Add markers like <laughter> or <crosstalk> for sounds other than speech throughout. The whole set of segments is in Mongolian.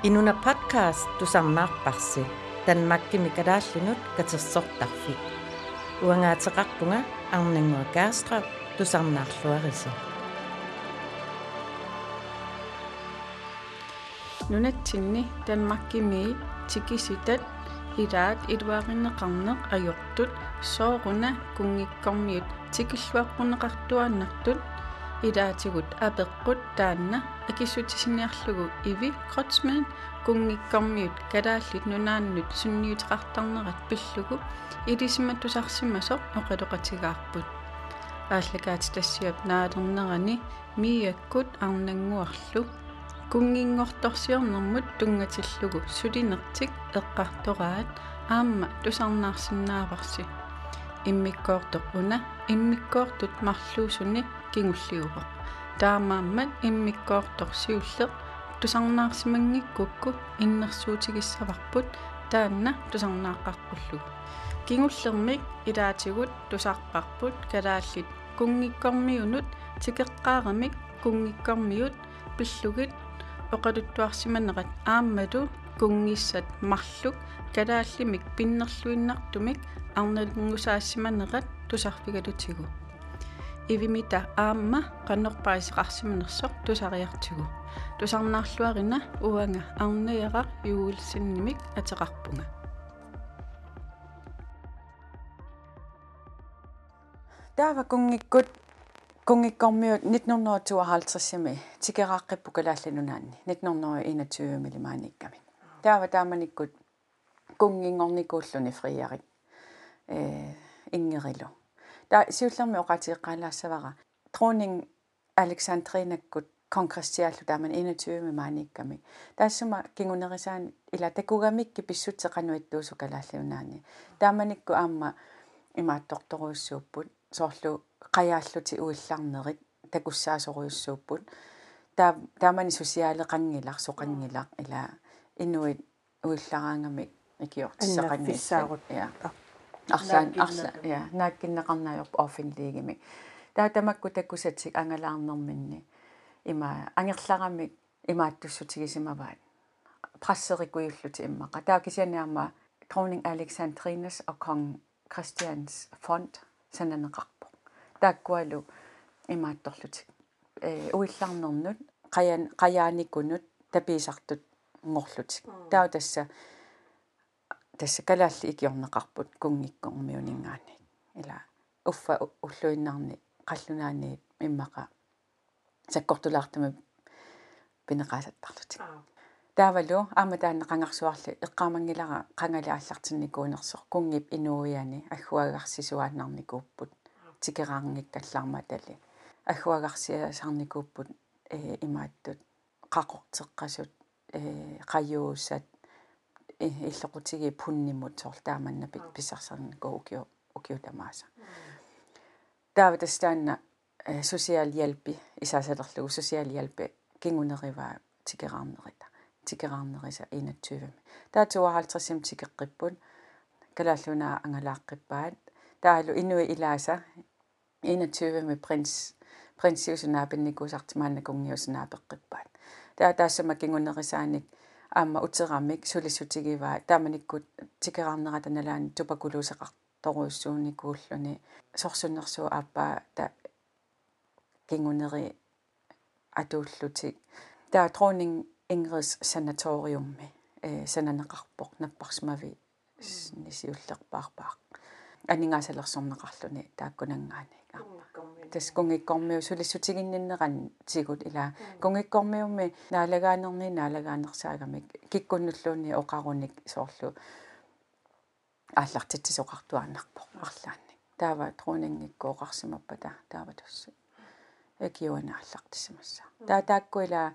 Inuna podcast tu sammak parsi dan makki mikadallinut katsersortarfik. Uangaatseqarpunga arnangua kaastraq tusarnaarluarisa. Nunatsinni tanmakkimi tikisitat ilaat iluarinneqarneq ajortut sooruna kungikkormiut tikilluarpunneqartuannartut ilaatigut apeqqut taanna akissutисиниарлугу иви кротсман кунгиккормиут калааллит нунааннут сунниутеқартарнерат пиллугу илисиматтусарсимасо оқалоқатигаарпут ааллакаати тассиап наалернерани миаккут арнангуарлу кунгингорторсиорнэрмут тунгатиллугу сулинертик эққартораат аама тусарнаарсинааварси иммиккоортоқ уна иммиккоортут марлуусуни кингуллиупа таамааммат иммиккоорторсиуллеқ тусарнаарсимангиккукку иннерсуутигиссаварпут таанна тусарнааққарпуллугу кингуллермик илаатигут тусарпарпут. Калааллит кунгиккормиунут. Тикеққаарамик кунгиккормиут. Пиллугит оқалуттуарсиманерат ааммалу кунгиссат марлук калааллимик пиннерлуиннартумик арналунгусаассиманерат тусарфигалутигу ивимита аама qannorpaisiqarsimanersoq tusariartugu tusarnaarluarina uanga arniara yuulsinнимик атеқарпунга таава кунгиккут кунгиккормиут 1952-сими тикерааққиппу калаалланунаанни 1921 милимааникками таава тааманиккут кунгингорникууллуни фриарит э ингерилу та сиуллерми оқатиэққалаассавара тронинг александринаккут конгрессиаллу тааман 21 мааникками таассума кингунерисаани ила такугамикки писсутеқануиттуусу калааллунаани тааманикку аама имаатторторуйуссууппут соорлу қаяаллути уилларнерит такуссаасоруйуссууппут таа таамани сусиаалеқангилар соқангилар ила инуит уиллараангамик икиортиссақангиссаагут арлаан арла я нааккиннеқарнаajorp offenligimi таатамакку таккусатсик ангалаарнэрминни. Има ангерларамик имааттуссутигисимаваат прассерикуйуллути иммаqa таа кисианиарма dronning Alexandrines og kong Christians fond сананеқарпо тааккуалу имаатторлутик э уилларнернут қаян қаяаникунут тапиисартут ngorlutik таа тасса тасса калаалли икиорнеқарпут кунгиккормиунингаани ила уффа уллуиннарни қаллунаани иммаqa саккортулаартама пинеқаасаттарлутик таавалу аама таана қангарсуарли эққаамангилара қангали ааллартинникуунерсоқ кунгип инууяни аггуагарсисуааннарникууппут тикераарнгик таллаарма тали аггуагарсиасарникууппут э имааттут қақортеққасут э қаюусат иллоқутиги пуннимут соорлааманнапик писарсарнику укиу укиутамааса тааватастаанна сосиалиалпи исаасалерлугу сосиалиалпи кингунериваа тикераарнерита тикераарнериса 21 таа 52 тикеққиппут калааллунаа ангалааққиппаат таалу инуи илааса 21 ми принс принсиусунаапинникусартимаанна кунгиусунаапеққиппаат таа таассама кингунерисааник аама утерамик сулисутигиваа тааманиккут тикераарнерата налаани тупакулуусеқарторуйссууникууллуни сорсуннерсуу ааппаа та кингунери атууллутик таа тронинг ингрис санаториумми. Э сананеқарпоқ наппарсмави нисиуллерпаарпаақ анингаасалерсорнеқарлуни тааккунангаани тас кунгиккормиу сулиссутигинниннеран тигут ила кунгиккормиумми наалагаанерни наалагаанерсаагамик киккуннуллуунни оқаруник соорлу. Ааллартитсисоқартуааннарпо арлаанни таава трунингиккооқарсимаппа таа таава туссу. Экиуана ааллартиссимасса таа тааккуила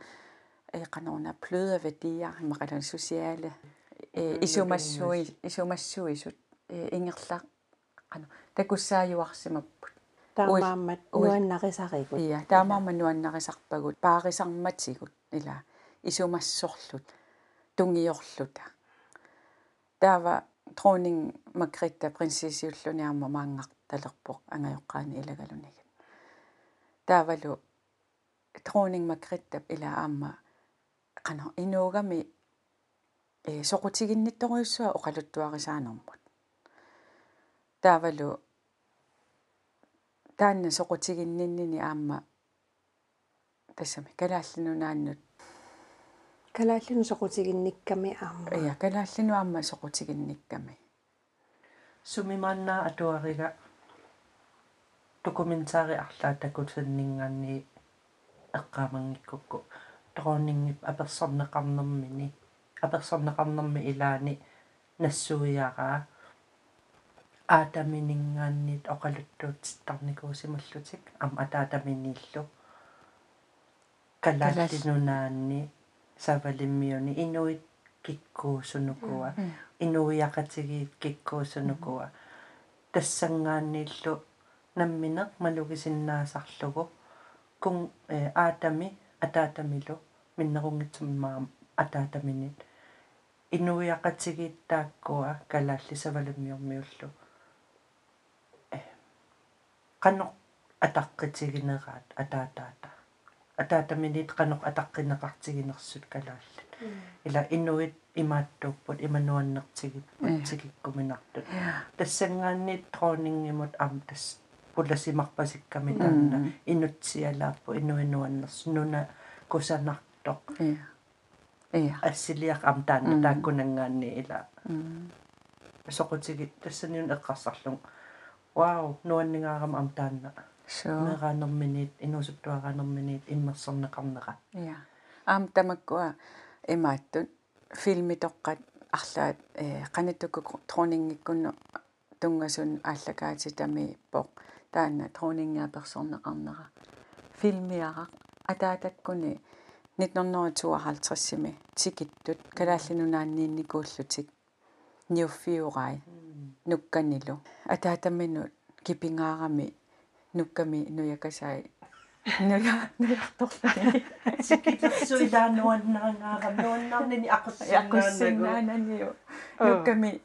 э канаруна плøde værdier имақалан сусиале э исумассуи исумассуисут э ингерлаа қана такуссааюарсимаппут таамааммат нуаннарисаригут ия таамаама нуаннарисарпагут паарисарматигут ила. Исумассорлут тунгиорлута. Таава тронинг макритта принцессиуллуниарма маангарталерпоқ ангайоққаани илагалунигат таавалу тронинг макритта ила аама қана инуугами э соқутигиннитторуйуссуа оқалуттуарисаанермут таавалу таанна соқутигинниннини аама. Тассами калааллинунааннут калааллину соқутигинникками аама. Я калааллину аама соқутигинникками сумимааннаа атуарига. Документаари арлаа такутсиннингаанни эққаамангиккукку торонингип аперсорнеқарнэрмини аперсорнеқарнэрми илаани нассуиараа аатаминингааннит оқалуттуутиттарникуусималлутик ам атаатаминнииллу калааллинунаанни савалиммиуни инуит киккуусунукуа инуиақатигиит киккуусунукуа тассангааннииллу намминеқ малугисиннаасарлугу кун аатами атаатамилу миннерунгитсуммаа атаатаминит инуиақатигииттааккуа калааллисавалуммиормиуллу э канно атаққитигинераат атаатаата атаатаминит канно атаққинеқартигинерсут калааллат ила инуит имааттууппут имануаннертигип тигиккуминартут тассангаанниит тронингимут ам тас пулласимарпасикками таанна инутсиалааппу инуинуаннерс нуна кусанартоқ ия ассилиақ ам таанна тааккунангаанни ила соқутигит тассаниун эққарсарлун вау нуаннигаарам ам таанна мегаанерминит инусуттуагаанерминит иммерсорнеқарнера ия аам тамаккуа имааттут филмитоққат арлаат э қанаттуку тронингиккуну тунгасун ааллакаати тами поқ таана тронингиа персорнеқарнера филмиарaq атаатаккуни 1952-сими тикиттут калааллинунаанниинникууллутик ниуффиурай нукканилу атаатамминут кипингаарами нукками нуякасай нуя нуярторлани сикитерсуилаануаннерангаарам нуаннарнини ақуссаннаананниу нукками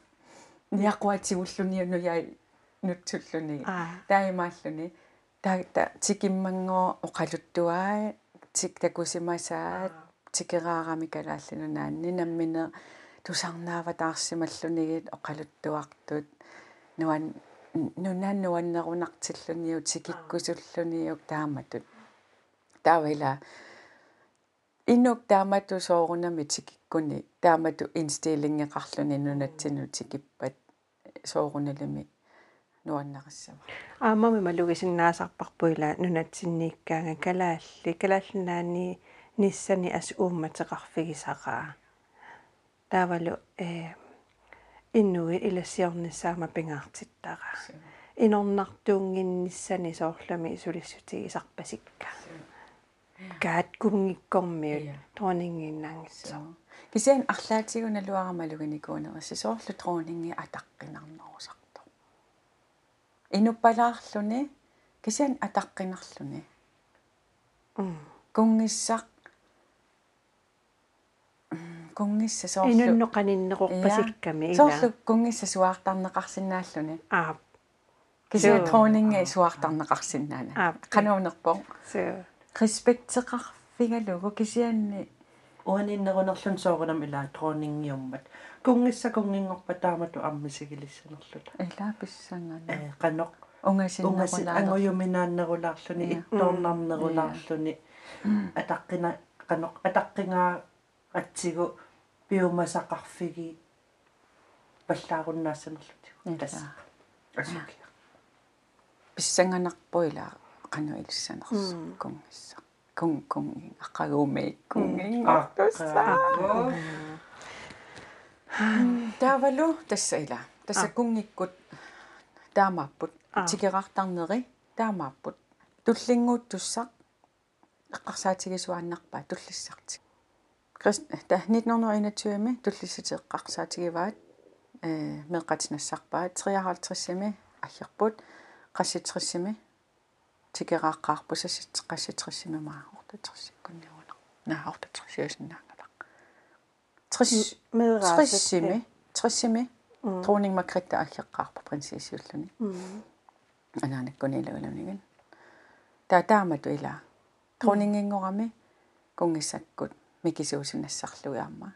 ниақуатигуллуни нуяи нутсуллуни таимааллуни таата тикиммангоо оқалуттуаа тик такусимасаат тикераарами калааллинунаанни наммине тусарнаава таарсималлунигит оқалуттуартут. Нуан нунан нуаннерунартиллуниу тикиккусуллуниук тааматут. Таавила иннук таамату соорунами тикиккуни таамату инстилингеқарлуни нунатсину тикиппат соорунalimi нуаннериссава аамами малугисиннаасарпарпуила нунатсиннииккаага калаалли. Калааллинаани ниссани ас уумматеқарфигисақаа таавалу э иннуи илассиорнissaама пингаартиттара инорнартуунгинниссани соорлами сулиссутигисарпасикка гаат кунгиккормиут тоонингиннаангитсо кисиан арлаатигуна луарамалуганикуунерисси соорлу троонинги атаққинарнерусарто инуппалаарлуни кисиан атаққинарлуни. Кунгиссақ кунгисса соорлу инунноқаниннеқорпасикками ила. Соорлу кунгисса суаартарнеқарсинааллуни аа кисиан троонинги суаартарнеқарсинаана қануунерпо респектеқарфигалугу кисианни уаниннерунерлун соорунам ила тронингиуммат кунгисса кунгингорпа таамату аммисигилиссанерлута ила писсангана э канеқ унгасиннерулаа ангуюминааннерулаарлуни иттоорнарнерулаарлуни атаққина канеқ атаққингаа атсигу пиумасақарфиги паллааруннаассанерлутигу тасса асукиа писсанганарпуила qanu ilssanerс kungissa. Kung kung aqaguumi kungin артусsaa таавалу тассаила тасса кунгиккут таамааппут тикерартарнери таамааппут туллингуут туссақ эққарсаатигисуаннарпаа туллиссарти крист та 1921ми туллиссатеэққарсаатигиваат э меққатинассарпаа 53-сими аггерпут qassitriссими тикерааққаарпусасит qassitriссимимаа ортатерсиккунниуна наа ортатерсиусиннаангалаа трис медраасими триссими троонинг макритта аггеққарпа принцессиуллуни анаанаккунилагалуниган таатаамату ила тронингингорами кунгиссаккут микисуусинассарлуиарма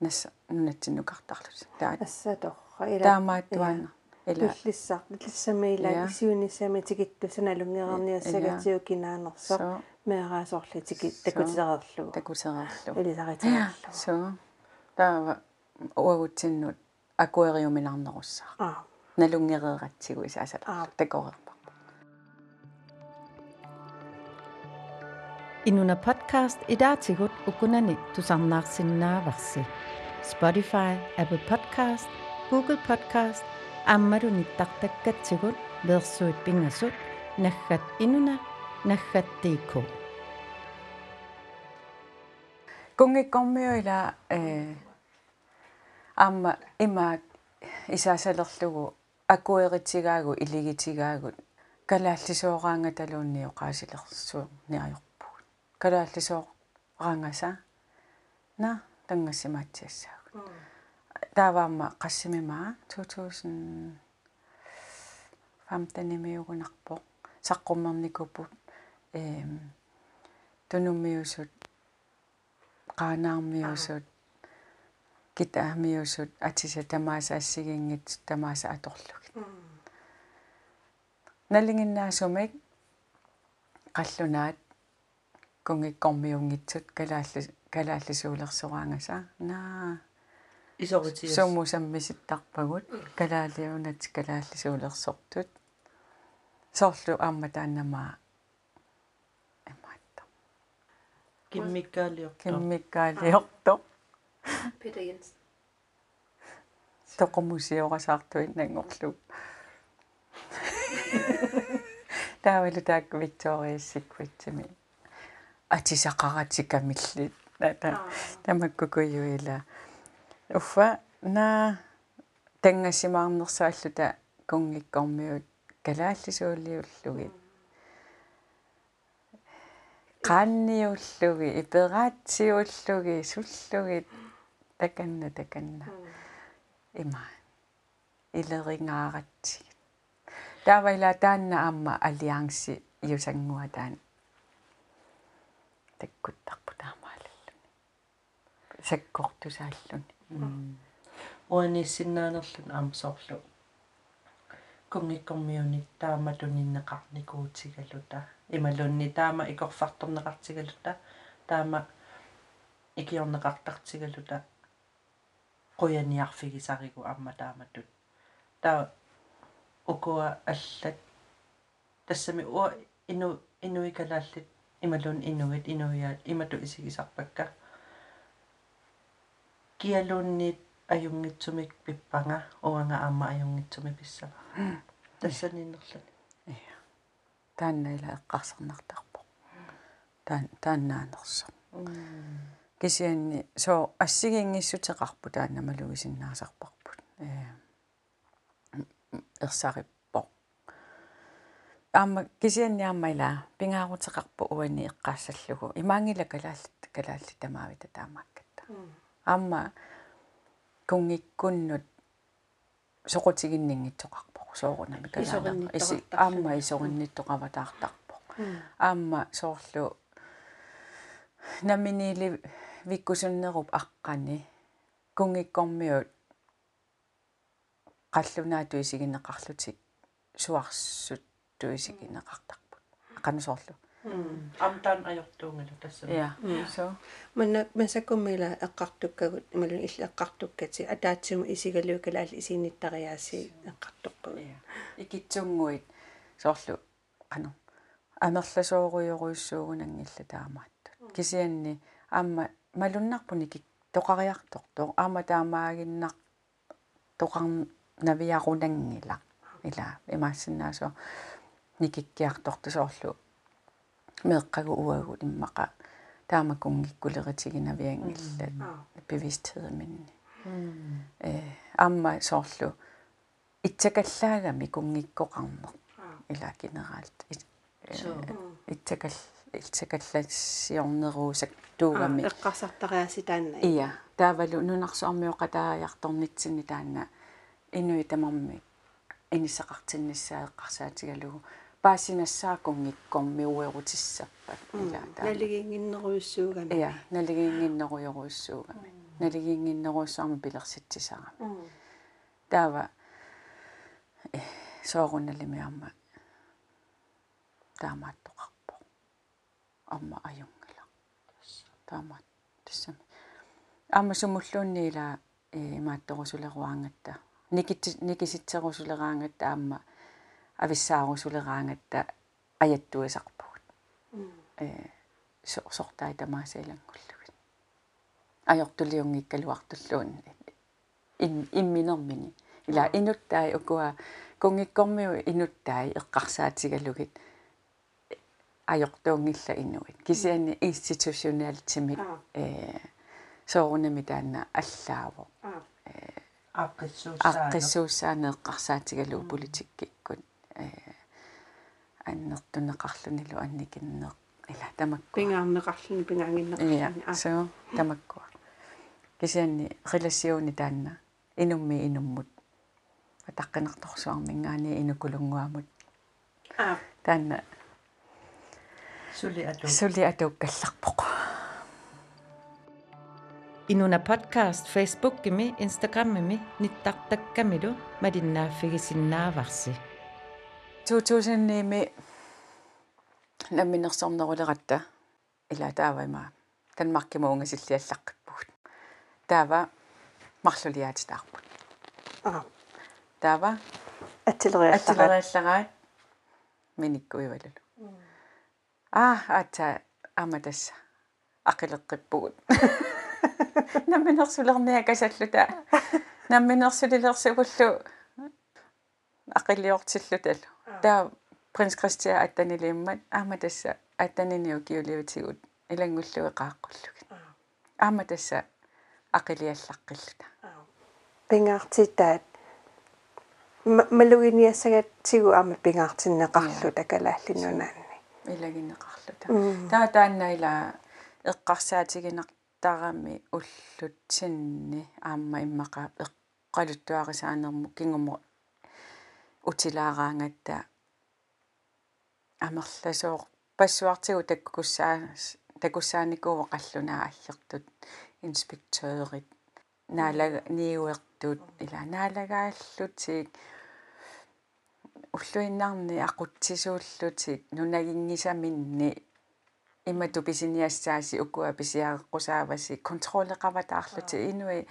нас нунатсиннукартарлус таа ассаторра ила таамааттуана ила туллиссаар туллиссамаила исиунissами тикиттусаналунгеэрниассагатиу кинаанерсо меараасорли тики такутисереерлугу такусереерлу илисаритаарлу so таава уагутсиннут акуэриуминарнеруссаа аа налунгереератсигу исаасала такорерпа Inuna podcast i dag til hut ukunani tusannak. Spotify, Apple Podcast, Google Podcast, ammaru nittaktakkat til hut versuit pingasut nakhat inuna nakhat tiko. Kungi kommio ila amma ima isasalerlugu akueritigaagu iligitigaagud kalaallisooqaangataluunniu qaasilersuun niajor niajorpugут калааллисуораангаса на тангассимаатсиассаагут тааваама qassimimaa 2000 15 саққуммерникуппут эм тунуммиусут qaanaarmiusut китаамиусут атиса тамааса ассигингит тамааса аторлугит налингиннаасумик қаллунаат кунгиккормиунгитсут калаалли калааллисуулерсораангаса наа. Исоритиас суммусаммиситтарпагут калаалиунат калааллисуулерсортут. Соорлу аама тааннамаа киммиккаалиорто киммиккаалиорто Peter Jensen тоқомусиорасаартуит нангорлу. <laughs> Таавалу таак викториассиквитсими атисақаратикамиллит тата тамаккукуйуила уффа на тангассимаарнерсааллута кунгиккормиут калааллисуулиуллугит qaanniullugi iperaatiullugi sullugit takanna takanna ima ileringaaratsig taavaila taanna aamma allianssi iusangua taan takkuttarpu taamaalalluni sakkortusaalluni уанисиннаанерлун аамсоорлу кунгиккормиуни тааматуниннеқарникуутигалута ималунни таама икорфарторнеқартигалута таама икиорнеқартартигалута қуяниарфигисаригу амма тааматут таа укуа аллат. Тассами уа ину инуикалааллит ималун инугит инуяат имату исигисарпакка киалуунниит аюнгитсумик пиппанга уанга аама аюнгитсуми писсава тассаниннерлани тааннаила эққарсернартарпо таан тааннаанерсо кисианни соо ассигингиссутеқарпу тааннамалугисиннаасарпарпут э ерсариппо аама кисианни аамаила пингаарутеқарпу уани эққаассаллугу имаангила калааллит калаалли тамаавита таамааккатта аама кунгиккуннут соқутигиннингитсоқарпо соорунами калаана иси аама исоринниттоқаватаартарпо аама соорлу наминили виккусуннеруп аққани кунгиккормиут қаллунаату исигинеқарлутик суарсут туисигинеқартарпут ақанусоорлу амтан ajortuungalu tassa ja so манна масакуммила эққартуккагут ималун илла эққартуккати атаатсума исигалуукалаал исиинниттариааси эққарторпагут икитсунгуит соорлу ану амерласооруйоруйссуугунангилла таамаатту кисианни аама малуннарпуни кик тоқариарторто аама таамаагиннар тоқар навиарунангила ила. Имаассиннаасо никиккиарторто соорлу меэккагу уагу иммаqa таамакунгиккулеритигинавиангилла bevidstheden э амма соорлу итсакаллаагами кунгиккоқарнер ила генералт итсакал итсакаллассиорнеруусак туугами эққарсартариаси таанна. Ия. Таавалу нунарсуармиоқатааярторнитсини таанна. Инуи тамарми инисақартиннссаа эққарсаатигалугу паасинассаакунгиккормиуерутиссаппат ила таа налигингиннеруйуссуугами ия налигингиннеруйоруйссуугами налигингиннеруссаарми пилерситсисарами м таава э соорунналимиарма таамааттоқарпо амма аюнгала таамаат тассами амма сумуллуунниила э имаатторусулеруаангатта никит никиситсерусулераангатта амма ависсаарусулераангатта аяттуисарпугут э сортаи тамаасаилангуллугит ajortuliungikkaluartulluun ин имминермини ила инуттаи укуа кунгиккормиу инуттаи эққарсаатигалугит ajortuungilla инуит кисиани институционаалтимик э соорунами таанна аллааво аққиссууссаа аққиссууссаане эққарсаатигалуу политиккиккут э аннертунеқарлунилу анникиннеқ ила тамакку пингаарнеқарлуни я пингаангиннеқарлуни so тамакку кисианни реласиуни таанна инумми инуммут атаққинерторсуармингаани инукулунгуамут а таанна сули ату сули атууккалларпоқ Inuna podcast Facebook-imi, Instagram-imi, nittартаккамилу малиннааффигисиннааварси. 2000-ими намминерсорнерулератта ила таавайма танмаркимуунgasиллиаллаққиппугут таава марлулиаатитаарпут а. Таава атилериаллараат атилериаллараат миниккуивалулу аа ата аматасса ақилеққиппугут <laughs> намминерсулерниа касаллута <laughs> намминерсулилерсугуллу ақилиортиллуталу таа принц кристиа аттанилииммат ааматасса аттаниниу киулиутигут илангуллуи qaаққуллугит ааматасса ақилиаллаққиллута пингаартитаат малугиниассагат тигу аама пингаартиннеқарлу такалааллинунаанни илагиннеқарлута таа тааннаила эққарсаатигинартарами уллут синни аама иммақа эққалуттуарисаанерму кингумо утилаараангатта амерласоо пассуартигу таккуссаа такуссааникуу қаллунаа аллертут инспектørit наалага ниуертут ила наалагааллутик уллуиннарни aqutsisuullutик нунагингисаминни имату писиниассааси укуа писиааққусааваси контролеқаватаарлути инуи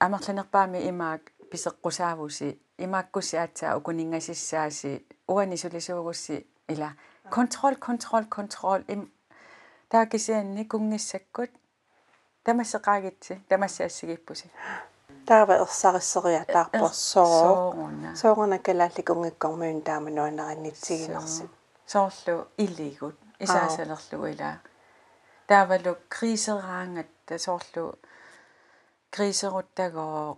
амерланерпаами имаак писеққусаавуси имааккуси аатсаа укунингасиссааси уани сулисуугусси ила контрол контрол контрол им таакисианни кунгиссаккут тамассеқаагитси тамассаассигиппуси таава ерсариссериатаарпорсоо сооруна соорна калаалликунгиккормуун таама нуанераннитсигинерси соорлу илигут исаасалерлугу ила таавалу крисераангатта соорлу крисеруттагоо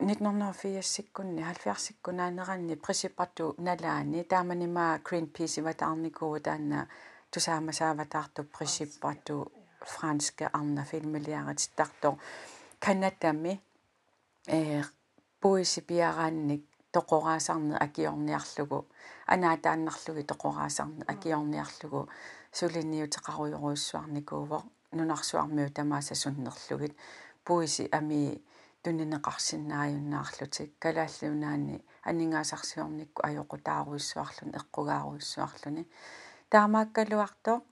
1984-сиккунни 70-сиккунаанеранни присипарту налаани тааманима Greenpeace иватаарникуу таанна тусаамасааватаарту присиппарту франска арна филмилиарат канатами э буиси пиараанник тоқораасарне акиорниарлугу анаатааннарлуги тоқораасарне акиорниарлугу сулиниутеқаруйоруйссуарникууво нунарсуармиу тамааса суннерлугит буиси ами тунинеқарсинааюннаарлутик калааллунаани анингаасарсиорникку ajоқутааруйссуарлун эққугааруйссуарлуни таамааккалуарто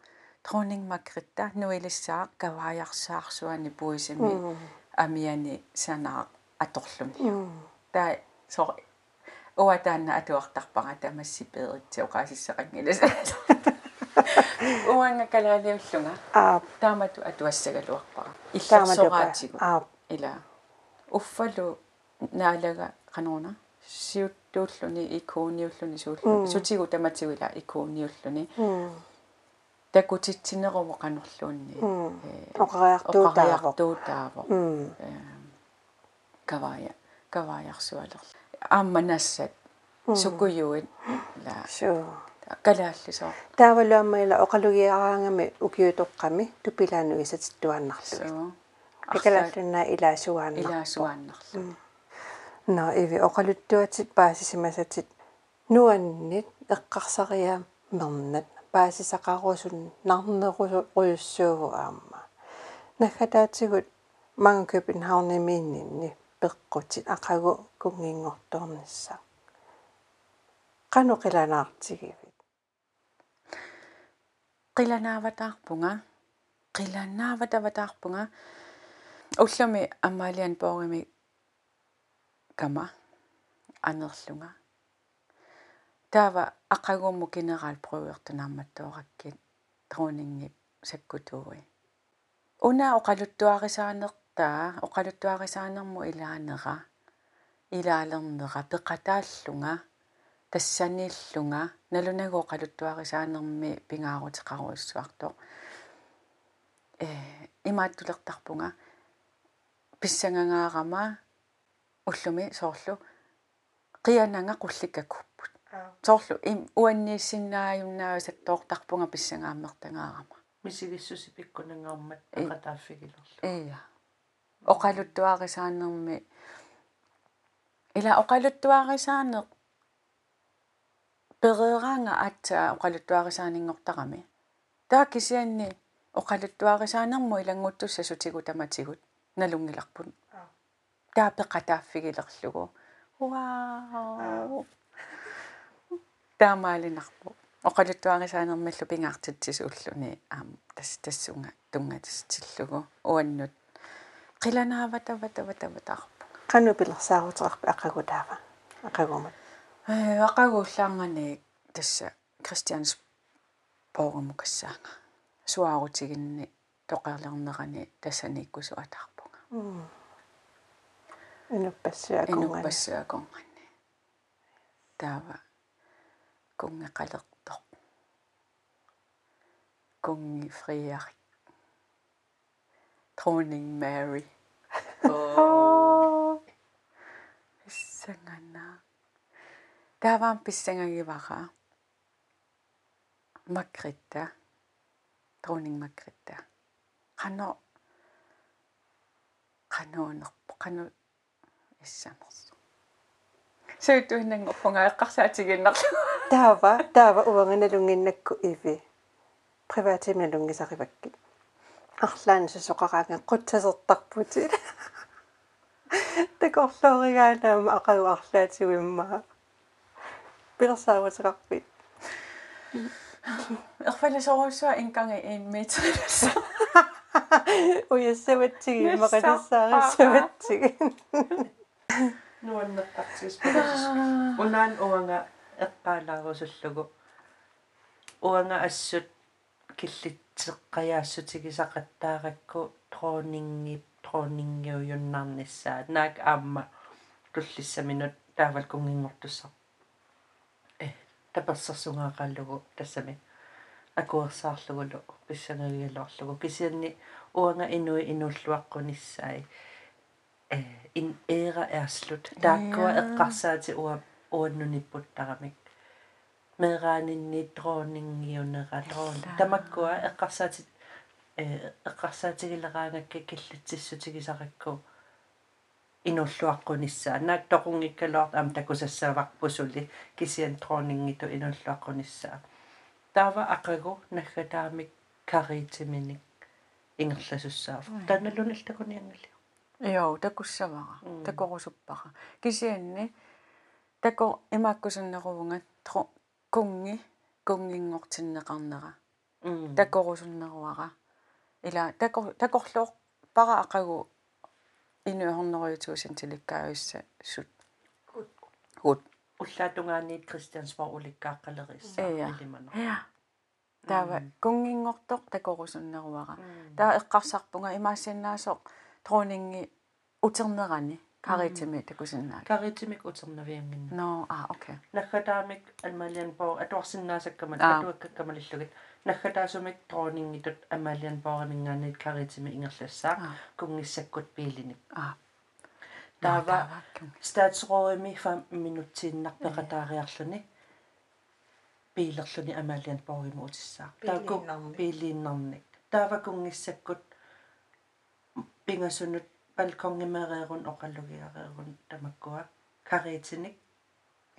тронинг макритта нуилиссаа кавааярсаарсуани буисами амиани санаа аторлуни. Таа со уатаанна атуартарпара тамассипееритси оқаасиссеқангилас <laughs> уанга калаалиуллунга аа таамату атуассагалуарпара иллерсораатигу аа ила уффалу наалага кануна сиуттууллуни икууниуллуни сууллу сутигу таматигуила икууниуллуни м такутитсинерумо канорлуунни оқариартуутааво кавая каваярсуалер аама нассат сукуюит ла калааллисоо таавалуаммаила оқалугиараангами укиутоққами тупилаануисатиттуаннарлуги соо пикалааллунаа илаасуаанна илаасуааннарлу на иви оқалуттуатит паасисимасатит нуаннит эққарсариа мернат паасисақарусун нарнерусуйуссууву аама. Наггатаатигут манга Københavnimiinninni peqqutit aqagu kungiingortornissa qanu qilanaartigivit qilanaavataarpunga qilanaavatavatаарpunga уллами аммаалиан поорими кама анерлунга. Таава ақагуумму кинераал провертунаарматтуораккит трунингип саккутууи уна оқалуттуарисаанертаа оқалуттуарисаанерму илаанера илаалернера пеқатааллунга тассаниллунга налунагу оқалуттуарисаанерми пингаарутеқаруиссуартоо э имааттулертарпунга писсангангаарама уллуми соорлу. Қиананга қулликкакуппут соорлу. Им уаннииссиннааюннаава саттоортарпунга писсангааммертангаарама мисигиссуси пиккунангаармат ақатааффигилерлу ия оқалуттуарисаанерми ила оқалуттуарисаанеқ перераанга атсаа оқалуттуарисаанингортарами таа кисианни оқалуттуарисаанерму илангуттусса сутигу таматигут налунгиларпут таапеқатааффигилерлугу вау таамаалинарпу оқалуттуарисаанермаллу пингаартитсис уллуни аам тас тассунга тунгатистиллугу уаннут қиланааватаватаватаватаарпу qanu pilersaaruteqarpa aqagutaava aqagumat э ақагууллаарнганик тасса кристианс поорумукассаага суаарутигинни тоқерлернерани тассаниккусу атаарпунга инуппассуакунгани инуппассуаконгани таава кунгеқалертоқ кунги фриари тронинг мэри. <laughs> Оо иссангана тааваан писсангагивара макритта тронинг макритта қано қаноонерпо қано иссамерсу сөөтуинангорпунга эққарсаатигиннарлу таава таава уанганалунгиннакку иви приватимналунгисаривакки арлаан сусоқараанга қутсасертарпути такорлооригаанаа ақагу арлаатигуиммаа пилерсааватеқарпит ерфаласоруссуа инканга иммитериласса <laughs> уяссаватсиги мақалиссаариссаватсиги нуаннеққартис унаан уанга эққаалаарусуллугу уанга ассут киллитсеққаяассутигисақаттааракку тронингип тронингиуйуннарниссаа наак аама туллиссаминут таавал кунгингортуссар э таперсерсугаақаллугу тассами акуерсаарлугулу писсанагиалоорлугу кисианни уанга инуи инуллуаққуниссаи э ин эра эрслут тааккуа эққарсаати уа уаннуниппуттарамик мераанинни дронингиунера дрон тамаккуа эққарсаати э эққарсаатигилераангакка киллитсиссутигисаракку инуллуаққуниссаа наак тоқунгиккалоорт ам такусассааварпусули кисиан дронингиту инуллуаққуниссаа таава ақагу наггатаамик каритиминик ингерласуссаав таналунал такуниангали Joo, takussavara. Takorusuppara. Kisianni tako imaakkusunneruvunga tro kungi kungingortinneqarnera. Takorusunneruara. Ila takor takorluor para aqagu inuhorneruyutuusan tilikkaayussa sut. Hut. уллаатунгаанниит кристиансбор уликкааққалерисса илимана Ja. Taava kungingortoq takorusунneruara. Taa eqqarsarpunga imaassinnaasoq троningi утернерани каритими такусиннаа. каритимик утернавиангинна No, ah, okay. наггатаамик алмалиан поо атуарсиннаасаккамат Аа. атуаккаккамалиллугит наггатаасумик тронингитут амалиан пооримингаанит каритими ингерлассаа Аа. кунгиссаккут пиилиник Ah. Таава стаатсроими фам минутсииннарпеқатаариарлуни пиилерлуни амалиан поориму утиссаа тааку Пиилииннарник. пиилииннарник таава кунгиссаккут пингасунут балконгимереерун оқаллугиареерун тамаккуа каритиник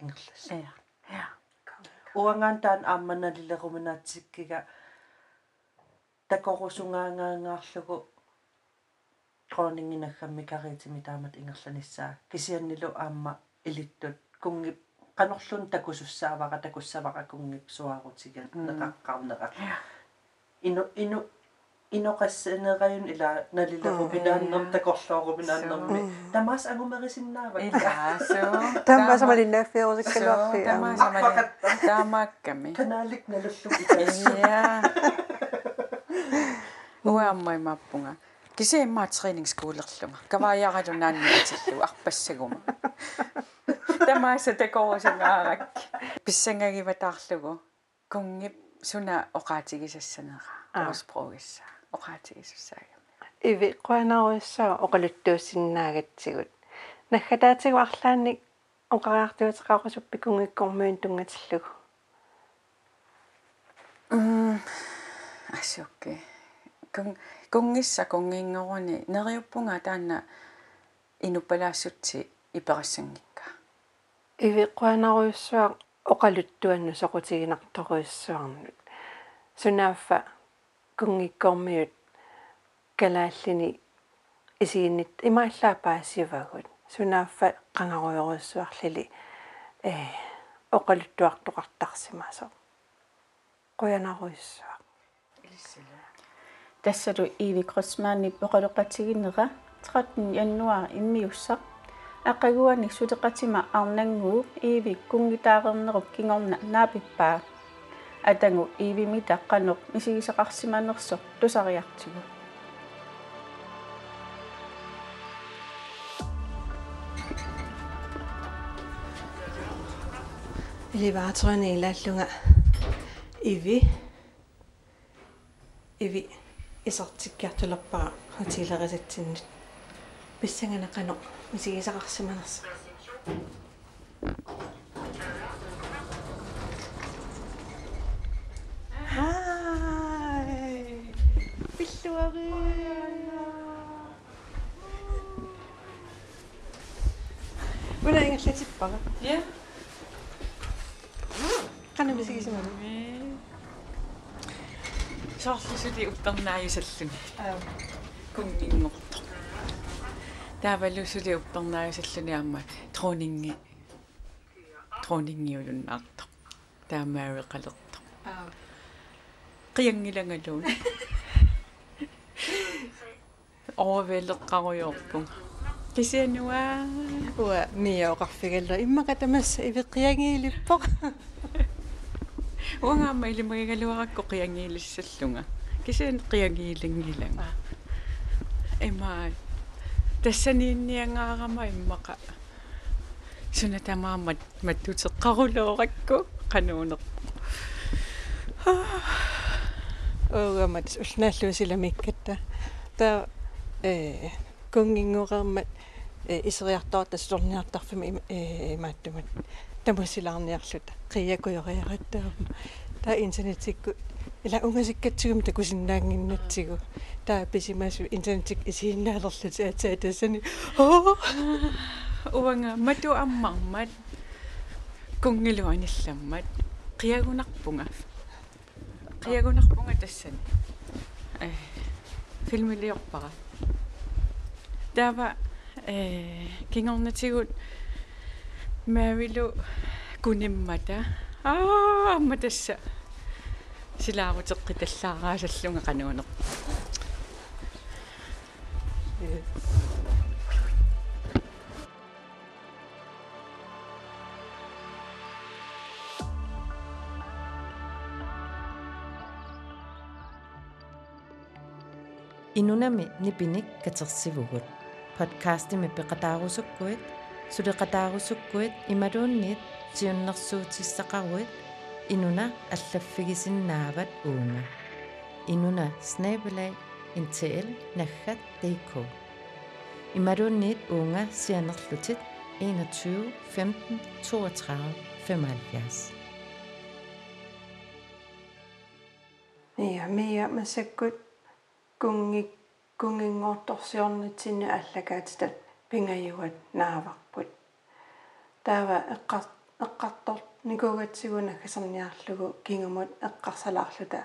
ингерлас Ja. Ja. уангаан таан аамманалилеруминаатсиккига такорусунгаангаангаарлугу тронингинаггамми кариитими таамат ингерланиссаа кисианнилу аама илиттут кунгип qanorlun takusussaavaqa takussavaqa kungip suarutiga neqaqqarneqa inu inu inoqassanerajun ila nalilerupinaanner takorluorupinaannermi tamas angumerisinnaava илаасу Тамма самалиннааффиорусиккалуарфи тама самали таамаакками канаалик налуллу итассу я уаммай маппунга кисе имма тренинг скуулерлунга каваяаралу наанни атиллу арпассагума тамааса такорусангаарак писсангагиватаарлугу кунгип суна оqaатигисассанера орспрогисса оqaатигисуссаагами иви қуанаруиссаа оқалуттууссиннаагатсигут наггатаатигу арлаанник оқариартуутеқарусуппи кунгиккормуин тунгатиллугу асукки кун кунгисса кунгингоруни нериуппунга таанна инуппалаассутси иперассангикка иви қуанаруиссаа оқалуттуанну соқутигинарторуиссуарнут сунааффа кунгиккормиут калааллини исигиннит имааллаапаасивагут. Сунааффа қангаруйоруссуарлили э оқалуттуартоқартарсимасо tässä du Ivi Krosmani Borokatiginera 13 januar immiussa aqaguani sutaqatima arnangu Ivi kungitaarennerup kingorna naapippaa atangu Ivi mitaqqanuq misigisaqarsimanersoq tusariartigu Elevatorerne er langt Ivi. Ivi исартиккиартулерпара хотилерисатсиннут писсанганақано мисигисақарсиманерса хай пиллуари Уна ингерлатиппара я қана Мисигисимана соорлусули уппернааюсаллуни кунгингорто таавалусули уппернааюсаллуни аама тронинги тронингиулуннаарто таамаави қалерто қиангиlanгалуун оовелеққаруйорпун <laughs> кисиануа уа миаоқарфигалла иммакатамасса ивеққиангиилиппоқ <laughs> уангаама илимагагалуаракку қиангиилиссаллунга кисиан қиангиилингиланга эмаа тассаниинниангаарама иммақа суна тамаамат маттутеққарулооракку қануунер оогамат улнааллуусиламиккатта та э кунгингорермат э исериартоорта сулорниартарфими э мааттумат тамусилаарниарлута та. Интернетикку ила унгасиккатсигум такусиннаангиннатсигу таа писимасу интернетик исииннаалерлути атаа тассани оо. Уанга мату аммармат кунгилуанилламмат қиагунарпунга қиагунарпунга тассани э филмилиорпара тава э кингорнатигут маавилу куниммата аа амма тасса силаарутеққи таллаараасаллунга қануунеқ инунами нипиник катерсивугут подкастими пеқатаарусуккуит сулеқатаарусуккуит ималуунниит сиуннэрсуутиссақаруит инуна аллаффигисиннаават уунга инуна снабелай интл наггат dk ималуунниит уунга сианерлутит 21 15 32 75 Ja, mia masakut kungi kungingoortorsiornitsinnu allakaatitat pingajuat Naavarput. Taava eqqar eqqartor nikugatsiguna kasarniarlugu kingamut eqqarsalaarluta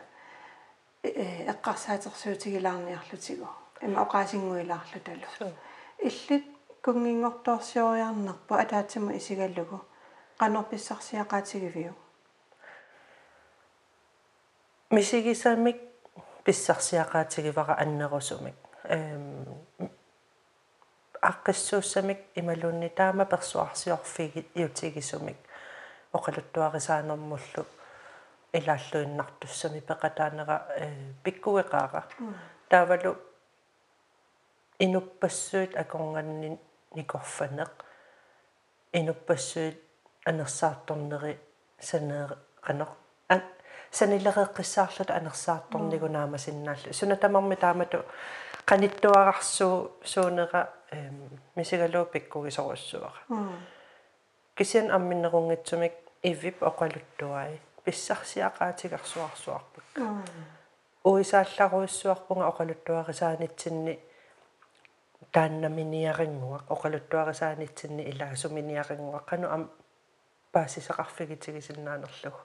eqqarsaatersuutigilaarniarlutigu има оqaasingуилаарлу талу иллит кунгингорторсиориарнерпу атаатсима исигаллугу. Qanорписсарсиақаатигивиу мисигисамик писсарсиақаатигивара аннерусумик. Эм аққиссууссамик ималуунни таама персуарсиорфиги иутигисумик оқалуттуарисаанермуллу илааллуиннартуссами пеқатаанера э пиккуеқаара таавалу инуппассуут акорнганни никорфанеқ инуппассуут анерсаарторнери санеэ қанеқ санилереэққиссаарлут анерсаарторнигунаама синнааллу суна тамарми таамату qanittуарарсуу суунера эм мисигалуу пиккугисоруссуара кисиан амминнерунгитсумик ивип оқалуттуай писсарсиақаатигарсуарсуарпак уисаалларуиссуарпунга оқалуттуарисаанитсинни тааннаминиарингуа оқалуттуарисаанитсинни илаасуминиарингуа қану ам паасисақарфигитигисиннаанерлугу.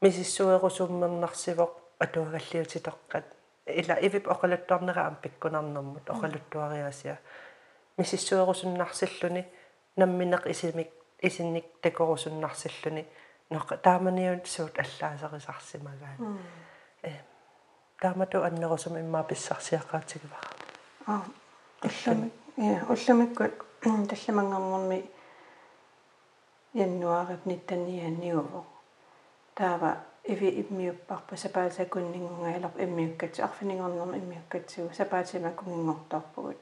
Мисиссуерусуммернарсивоқ атуагаллиутитоққат ила ивип оқалуттуарнера ам пиккунарнэрмут оқалуттуариасиа мисиссуерусуннарсиллуни намминеқ исимик исинник такорусуннарсиллуни ноқ тааманиут суут аллаасерисарсимагаат э таамату аннерусум иммаа писсарсиаққаатигива аа уллами я улламиккут талламангернэрми яннуарит ниттанианиуво таава иви иммиуппарпа сапаасакуннингунгаалерп иммиуккат арфинингорнерм иммиуккатсуу сапаатима кунгингорторпугут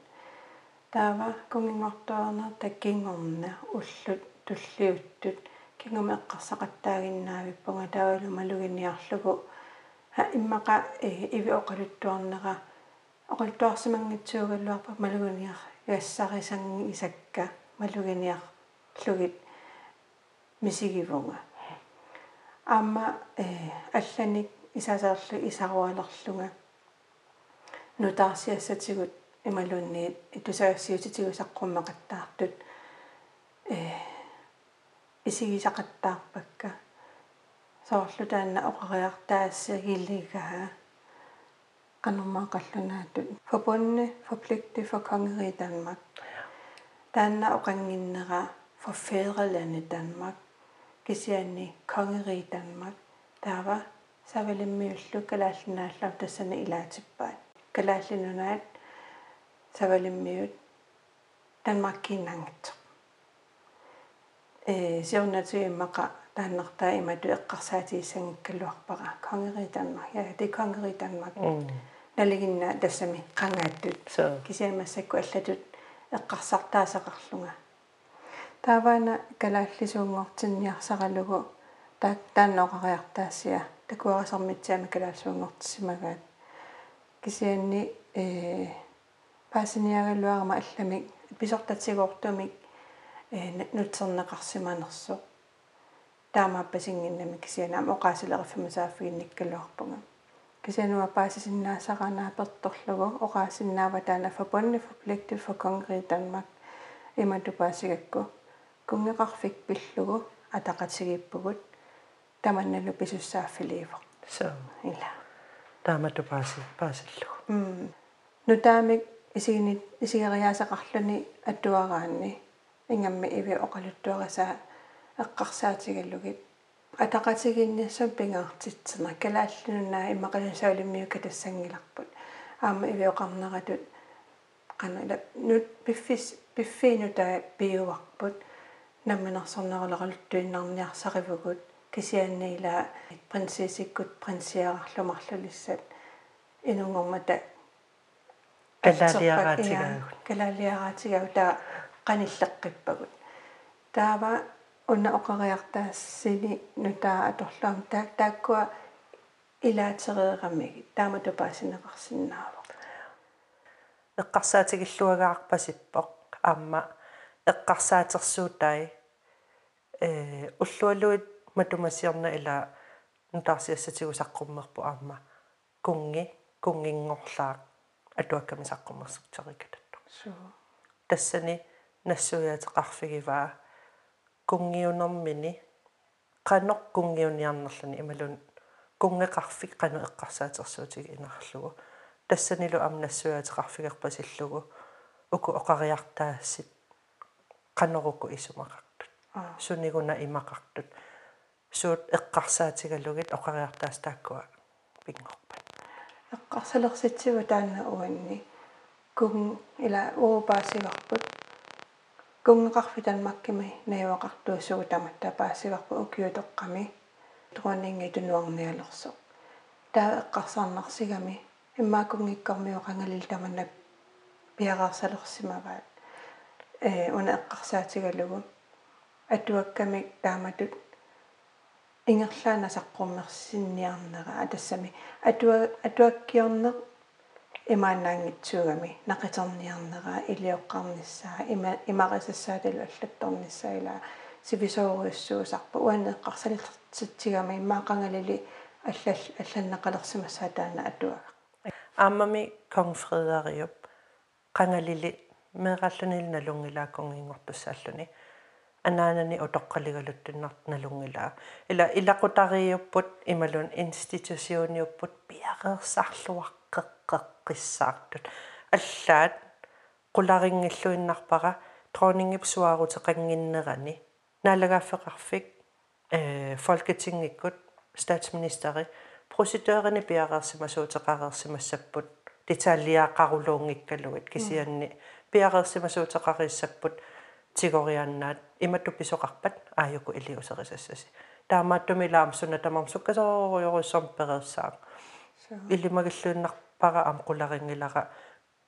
таава кунгингорторна таккингорна уллут туллиуттут кингуми эққарсақаттаагиннаавиппунга таавалу малугиниарлугу ха иммақа иви оқалуттуарнера оқалтуарсимангитсуугаллуарпа малугиниар яссарисанги исакка малугиниар лугит мисигивунга аама э алланик исасаарлу исаруалерлунга нутаарсиассатигут ималуунниит итусаассиутитигусаққуммақаттаартут э исигисақаттаарпакка соорлу таанна оқариартаассагилигаа qanummaaqallunaatut forbundne forpligtet for kongeriget Danmark taanna oqanginnera for fædrelandet Danmark Кисианни конгери Danmark таава савалиммиуллу калааллинааллар тассана илаатиппаат. Калааллинунаат савалиммиут Danmarkkiinnaangitso э сиорнатуиммаqa тааннертаа имату эққарсаатииссангиккалуарпара конгери Danmark я det конгери Danmark налигинна тассами qangaаттут кисиамассакку аллатут эққарсартаасақарлунга тааваана калааллисуунгортинниарсаралугу таак таанноқариартаассиа такуарасармитсаама калаалсуунгортиссимагаат кисианни э паасиниагалуарама алламик писортатсигоортумик э нутсернеқарсиманерсо таамааппасингиннами кисианаама оқаасилериффимасааффигинниккалуарпунга кисиануа паасисиннаасаранаа перторлугу оқаасиннаава таана forbundne forpligtet for kongeriget Danmark иматупаасигакку кунгеқарфик пиллугу атақатсигиппугут таманналу писуссааффиливо so ила. Таамату пааси паасиллугу м нутаамик исигини исигериаасақарлуни аттуараанни. Ингамми иви оқалуттуарасаа эққарсаатигаллугит атақатигиннассам пингаартитсена калааллунаа иммақалусаалиммиука тассангиларпут аама иви оқарнератут qanala nut piffis piffiinuta piuarput намминарсорнерулералуттуиннарниарсаривгут кисианниила принцессиккут принциарарлумарлулиссат инунгормата калаалиараатигаагут калаалиараатигаагу таа qanilleqqippagut таава уна оқариартаассини нутаа аторлуам таа тааккуа илаатереерамиги таама тупаасинеқарсинаава эққарсаатигиллуагаарпасиппоқ аама эққарсаатерсуутай э уллуалуит матумасиорна ила нутаарсиассатигу саққуммерпу аама. Кунги кунгингорлаақ атуакками саққуммерсэртерикататту тассани нассуяатеқарфигиваа кунгиунэрмини қанеқ кунгиуниарнерлани. Ималун кунгеқарфик қану эққарсаатерсуутиги инарлугу тассанилу амнассуаатеқарфигерпасиллугу уку оқариартаассит каннорукку исумақартут. Сунигуна имақартут. Суут эққарсаатигалугит оқариартаас тааккуа пингорпат. Эққарсалерситсигу таанна уанни кун ила уупаасигарпут кунгеқарфитан маккими наивақартуусугу таматта паасигарпу укиутоққами. Труанинги тунуарниалерсо. Таа эққарсаарнарсигами иммаакунгиккармиу қангалил таманна пиараарсалерсимаваат э уна эққарсаатигалугу атуакками тааматут ингерлаана саққуммерсинниарнера атассами атуа атуаккиорнеқ имаанаангитсуугами нақитерниарнера илиоққарниссаа има имарисассааталу аллатторниссаа ила сивисооруйуссуусарпа уанеққарсалилертитсигами имаақангалили аллал алланнақалерсимассаа таана атуага ааммами конг фредериуп qangalili meeqallunil nalungilaakkungiingortussааллуни анаанани утоққалигалуттуннарт налунгилаа ила илақутариуппут ималун институсиониуппут пиақерсарлуаққеққеққиссаартут аллаат qularinngilluinnarpara dronningiп suarutеқангиннерани наалагааффеқарфик э folketingikkut statsministeri prosedørerne пиақерсимасуутеқарерсимассаппут деталиаақарулуунгиккалугит кисианни пиақерсимасуутеқариссаппут тигорианнаат иматту писоқарпат ааюку илиусерисассаси таамааттумилаам суна тамам суккасоориоруссорм перерсаақ илимагиллуиннарпара ам qularingilара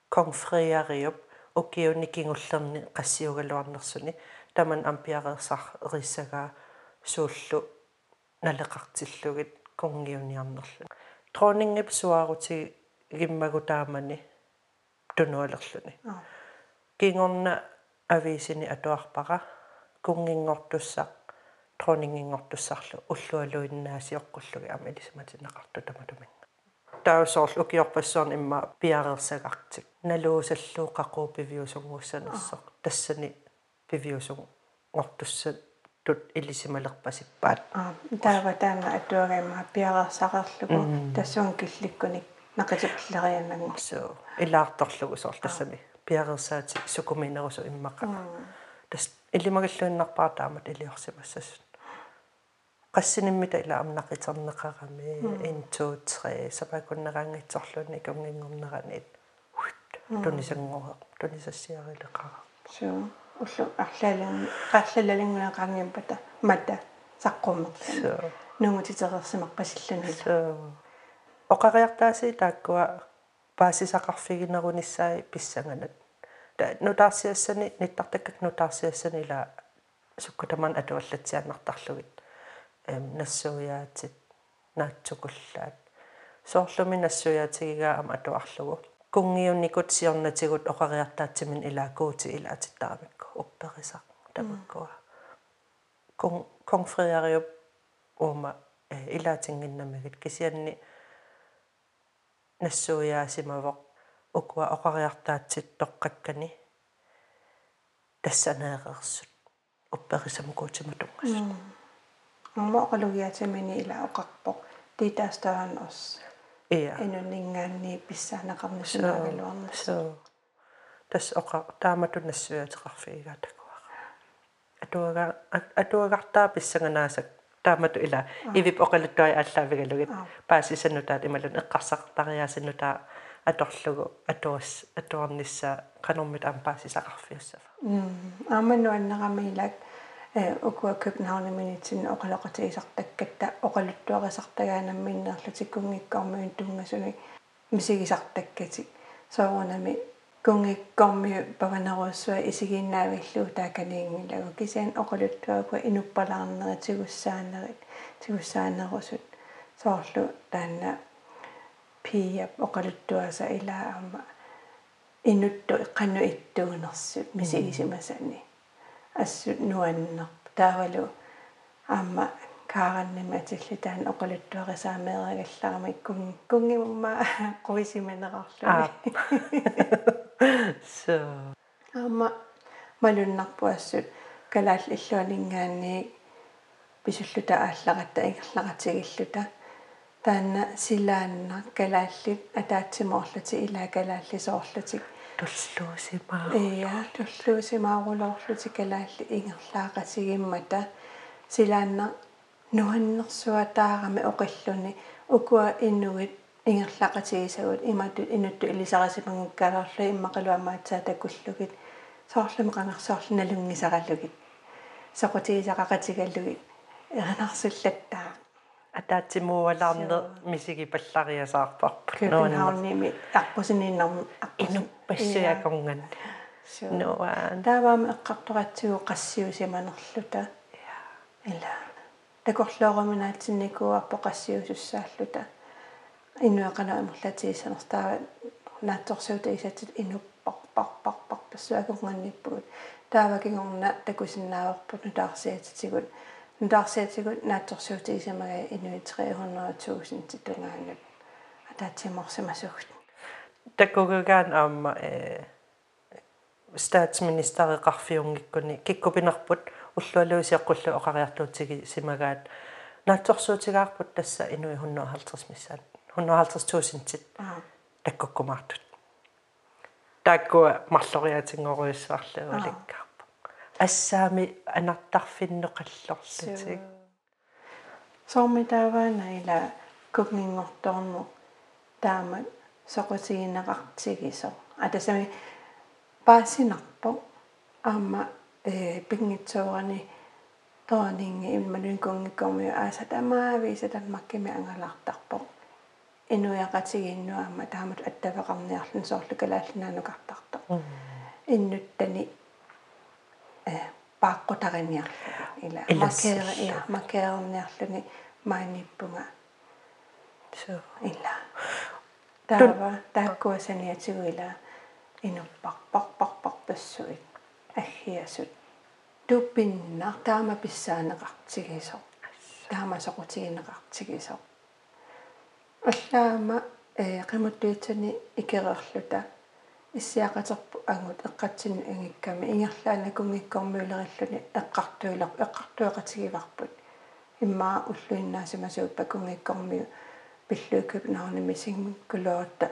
конфриариуп укиуни кингуллерни qassiugaluarnersuni таман ам пиақерсар риссагаа сууллу налеқартиллугит конгиуниарнерлу. Тронингип суарути гиммагутаамани тунуалерлүни кингорна ависини атуарпара кунгингортуссақ тронингингортуссарлу уллуалуиннаасиоққуллуги амилисматинеқарту таматуминга таусоорлу укиорпассуарни имма пиарерсагартик налуусаллуу қақуу пивиусунгуссанерсоқ тассани пивиусуг ngortussat tut ilisimalerpasippaat таава таана атуагаимма пиарерсақарлугу тассуан килликкуник нақитиқлерианнагу so илаарторлугу соорлтассами пиарерсаати сукуминерусу иммақа тас илимагаллуиннарпаа таамат илиорсимассас. Qassiниммита ила амнақитернеқарами 1 2 3 сапакуннераангитсорлуни кунгингорнеранит тунисангорэ тунисассиарилеқара. So уллу арлаалан qaallалалингуна qaangimpata мата саққуммерлу нунгутитерерсимаққасиллуни so оқариартааси тааккуа паасисақарфигинерунissaи писсанганат та нутаарсиассани ниттартаккак нутаарсиассани ила суккутаман атуаллатсианнартарлугит эм нассуяатит наатсукуллаат соорлуми нассуяатигигаа ама атуарлугу кунгиунникут сиорнатигут оқариартаатсимин илаакуути илаатиттарамикку упперисақ тамаккуа кон конфреариуп ума э илаатингиннамигит кисианни нассуяасимавоқ укуа оқариартаатсит тоққаккани тассанеерерсут упперисамкуутиматунгас амма оқалугиатимини ила оқарпоқ титаастаан ос иа инуннингаанни писсаанеқарнусунаагалуарнас so тас оқа таамату нассуяатеқарфигигаа такуара атуага атуагартаа писсаганаасак таамату ила ивип оқалуттуай ааллаавигалугит. Паасисаннутаат ималун эққарсақартариаасиннутаа аторлугу атуас атуарнissaа канормит ампаасисақарфиуссафа ааманну аннерамиилак э укуа københavn минитсин оқалоқатигисартаккатта оқалуттуарисартагаанамминнерлутиккунгиккормуин тунгасуни мисигисартаккатик соорунами кунгиккормиу паванеруссуа исигиннаавиллуу тааканиингилагу кисиан оқалуттуакуа инуппалаарнеритигуссаанерит тигуссаанерусут. Соорлу таанна пиап оқалуттуаса илаама инутту иққанну иттуунерсут мисигисимасани ассут нуаннер. Таавалу аама каараннима атиллитаан оқалуттуарисаамеерагалларами кун кунгимма <laughs> қувисиманерарлуни so аама малуннарпуассут калаал иллуанингаанни писуллута аалларатта ингерларатигиллута таанна силаанна калааллит атаатсимоорлути илаа калааллисоорлутик туллуусимаа ия туллуусимаарулоорлути калаалли ингерлаақасигиммата силаанна нуаннерсуатаарами оқиллуни укуа иннугит ингерлаақатигисагут имату инутту илисарасимангуккалаарла иммақалуамаатсаа такуллугит соорлами қангерсоорлу налунгисараллугит соқутигисақақатигаллугит эрнарсуллаттаа атаатсимууалаарне мисиги паллариасаарпарпут Københavnimi арпусининнарм ину пассиаконган нуаан тааваами эққарторатсигу qassiusimanerluta ила такорлооруминаатсинникуарпо qassiusussааллута инуақана амерлатигисанертаава наатсорсуута исатит инуппарпарпарпар пассуакунганниппугут таавакигорна такусиннааварпут нутаарсиатитигут нутаарсиатигут наатсорсуутигисамага инуи 300.000 титунгаангат атаатсиморсимасугут такугагаан аама э статсминистереқарфиунгиккуни киккупинерпут уллуалуисиаққуллу оқариартуутиги симагаат наатсорсуутигаарпут тасса инуи 150 миссаат 150 000 таккуккумаартут тааккуа марлориатингоруйссаарлууликкаарпа ассаами анартарфиннеқаллорлутик сормитааваана кугнингорторну таама соқутигинеқартигисо атасами паасинарпо аама э пингитсоорани тоонинги иммалун кунгиккормиу ааса тамаависа таммаккими ангалаартарпо инуяқатигиннуаама таамат аттавеқарниарлун соорлукалааллинаанукартарто иннуттани э пааққутариниарлу ила макеера иа макеерниарлуни мааниппунга so ила таава тааккуасаниатигуила инуппарпарпарпарпассуит аггиасут туппиннар таама писсаанеқартигисо таама соқутигинеқартигисо аллаама э қимуттуитсани икерерлута иссиақатерпу ангут эққатсин ангикками ингерлаана кунгиккормиулериллуни эққартуилер эққартуеқатигиварпут иммаа уллуиннаасимасууппа кунгиккормиу пиллууккапнаарни мисингкулуатта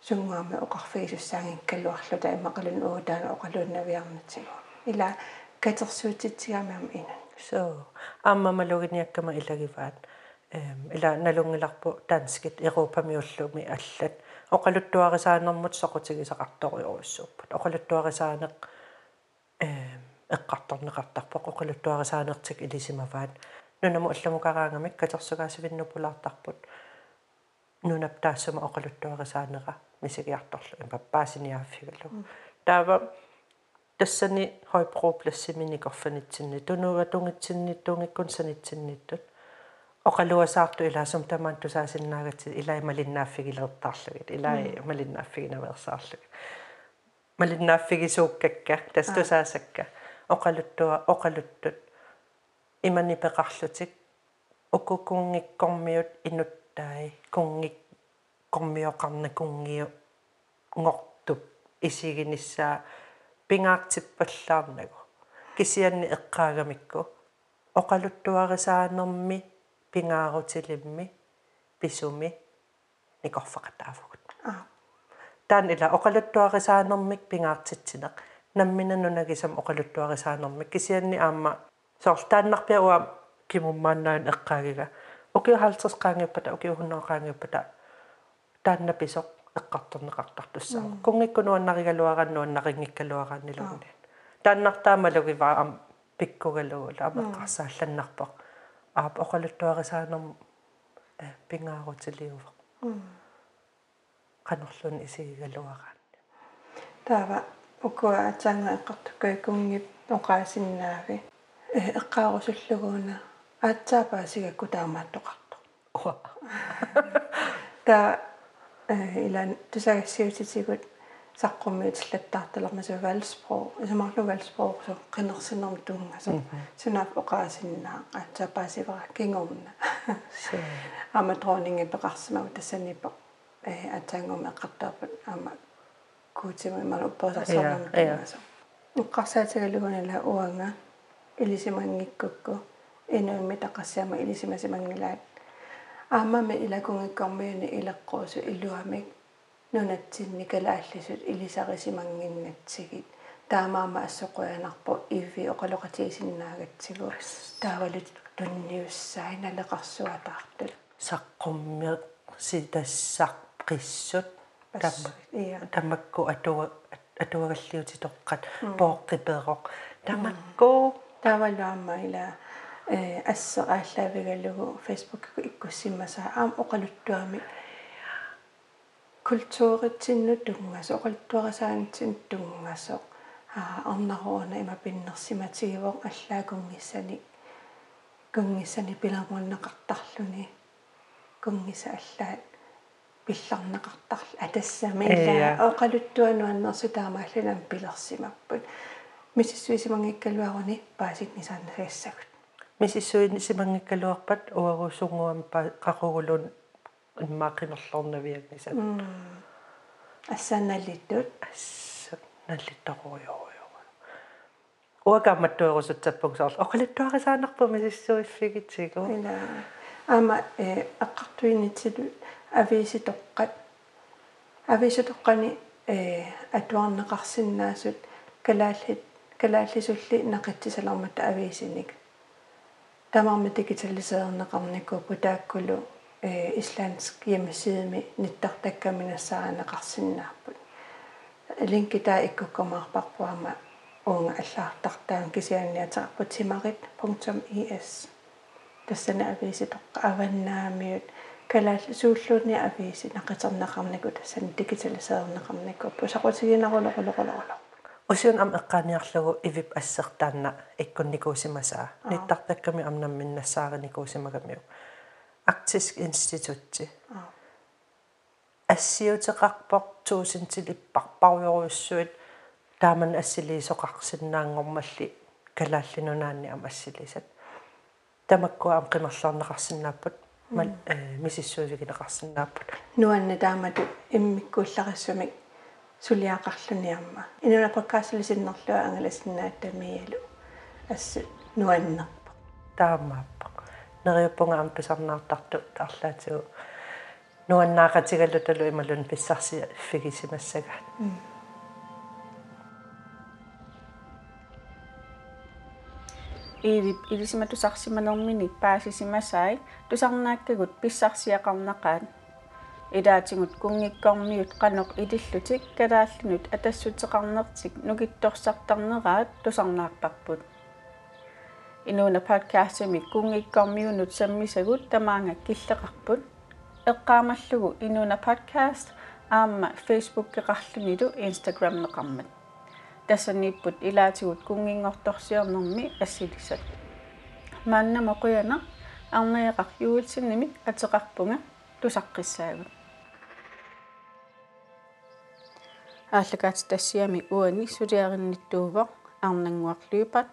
сунгуами оқарфигисуссаангиккалуарлута иммақалун уутаана оқалууннавиарнатсигу ила катерсуутитсигамиам ина so amma maluginiakkama ilagivaan эм ила налунгиларпу таанскит европамиуллуми аллат. Оқалуттуарисааnermut соқутигисақарториоруссууппут оқалуттуарисаанеқ эм эққарторнеқартарпоқ оқалуттуарисаанертик илисимаваат нунаму алламукараангамик катерсугаасивиннупулаартарпут нунап таассама оқалуттуарисаанера мисигиарторлу импаппаасиниааффигалу таава тассани хойпроплассиминикорфанитсинни тунуга тунгитсинни тунгиккун санитсинниттут оқалуасаарту илаасум тамаан тусаасиннаагати илай малиннааффигилертаарлугит илай малиннааффигинаверсаарлугит малиннааффигисууккакка тастусаасакка оқалуттуа оқалуттут имани пеқарлутик укукунгиккормиут инуттаи кунгик кормиоқарна кунгиу ngortup isigиниссаа пингаартиппаллаарнагу кисианни эққаагамикку оқалуттуарисаанерми пингаарутилимми писуми никорфақатаафгут таан ила оқалуттуарисаанермик пингаартитсинеқ наммина нунагисам оқалуттуарисаанермик кисианни аама соорлтааннарпиа уа кимуммааннаан эққаагига окиу 50 qaangippata окиу 100 qaangippata таанна писоқ эққарторнеқартартуссаа кунгиккунуаннаригалуараннуаннарингиккалуарааннилугни тааннартаамалугиваа ам пиккугалугула амеққарсаалланнарпоқ аап оқалуттуарисаанерм э пингаарутилиува канерлун исигигалуараанни таава укуа атсаанга эққартуккай кунгип оqaасиннаави э эққаарусуллугуна аатсаапаасигакку таамааттоқарто уа. Та э илан тусагассиутитигут саққуммиутиллаттаарталермасу валспро исамарлу валспро со қинерсинерм тунгасо синаап оqaасиннаа аатсаапаасивара кингорна <laughs> ама тронинге пеқарсимау тассаниппо э атсаангума эққартаапат ама куутима ималу посасарнам тунгасо уққарсаатигалугунала уанга илисимангиккукку инуимми тақассаама илисимасимангилаат аамами илакунгиккормиуни илеққуусу илуамик нунатсинни калааллисут илисарисимангиннатсигит таамаама ассоқуянарпу ивви оқалоқатигисиннаагатсигу таавалут тунниуссаа налеқарсуатаартут саққумми ситассақ қиссут таммак таммакку атуа атуагаллиутитоққат. Пооққипеэроқ тамакку. Тавалуамма ила э ассе ааллаавигалугу фейсбукку иккуссиммасаа аам оқалуттуами культууритсинну тунгасо оқалтуарасаанитсин тунгасо аа арнаруuna има пиннерсиматигивоқ аллаакунгиссани кунгиссани пилармуаннеқартарлуни кунгиса аллаат пилларнеқартарла атассами ила оқалуттуануаннерсу таамаалланам пилерсимаппут. Миссуисимангиккалуаруни паасикнисааннасаассагут миссуисимангиккалуарпат уарусунгуам қақугулун иммаақинерлорнавиагниса ассааналлиттут ассаналлиттаруйоруйо уакааматтуерусутсаппугсаарл оқалуттуарисаанерпу миссуиффигитсигу ила ама э аққартуинитсилу ависитоққат ависитоққани э атуарнеқарсинаасут калааллит калааллисулли нақитсисалармата ависиник тамарми дигиталисеернеқарникку путааккулу э исландск hjemmeside ниттартаккаминассааранеқарсиннааппут линки таа иккуккомаарпарпуама уунга аллаартартаан кисианниатерпут timarit.is тассана ависитоққа аваннаамиут калаал сууллуунни ависи нақитернеқарнику тассан дигиталисеернеқарнику пусақутигинарулоқулоқулоқуло усиун ам эққааниарлугу ивип ассертаанна иккунникуусимасаа ниттартакками амнамминнассаарникуусимагамиу арктиск институтти ассиутеқарпоқ туусинтилиппарпаруйоруссуит тааман ассилиисоқарсинаангормалли калааллинунаанни ам ассилисат тамаккуа ам қимерлаарнеқарсинааппут мал э мисиссуусигинеқарсинааппут нуанна таамату иммиккууллариссумик сулиақарлуниарма инуна подкастлисиннерлуа ангалассинааттамиалу асс нуаннерпа таамааппа нериуппунга ам писарнаартарту таарлаатигу нуаннаақатигаллуталу ималун писсарси фигисимассагаат ииви илисима тусарсиманерминик паасисимасаи тусарнааккагут писсарсиақарнақаат илаатингут кунгиккормиут канеқ илиллутик калааллунут атассутеқарнертик нукитторсартарнераат тусарнааппарпут инуна подкастми кунгиккормиунут саммисагут тамаанга киллеқарпут эққаамаллугу инуна подкаст аама фейсбук кеқарлунилу инстаграм неқармат тассаниппут илаатигут кунгингорторсиорнэрми ассилисат маанна моқуяна арнеэқар юулсинними атеқарпунга тусаққиссаагут ааллакаат тассиами уани сулиаринниттуувоқ арнангуарлуипат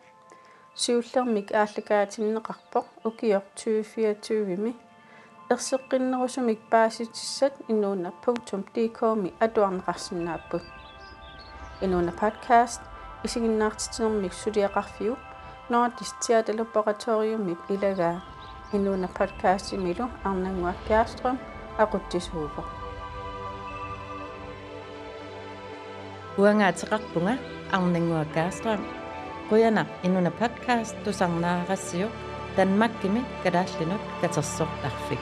сиуллермик ааллакаатиннеқарпоқ укиор 2024ми ерсеққиннерусумик пааситиссат инуuna.dk-ми атуарнеқарсинааппут инуuna подкаст исигиннаартитинермик сулиақарфиу Nordisk Teaterlaboratoriumip ilagaa инуuna подкастимилу арнангуаккааструм aquттисууго уангаатеқарпунга арнангуаккаастрам quyanaq inuna podcast tusarnaarassiuq танмаккими калааллинут катерсортарфик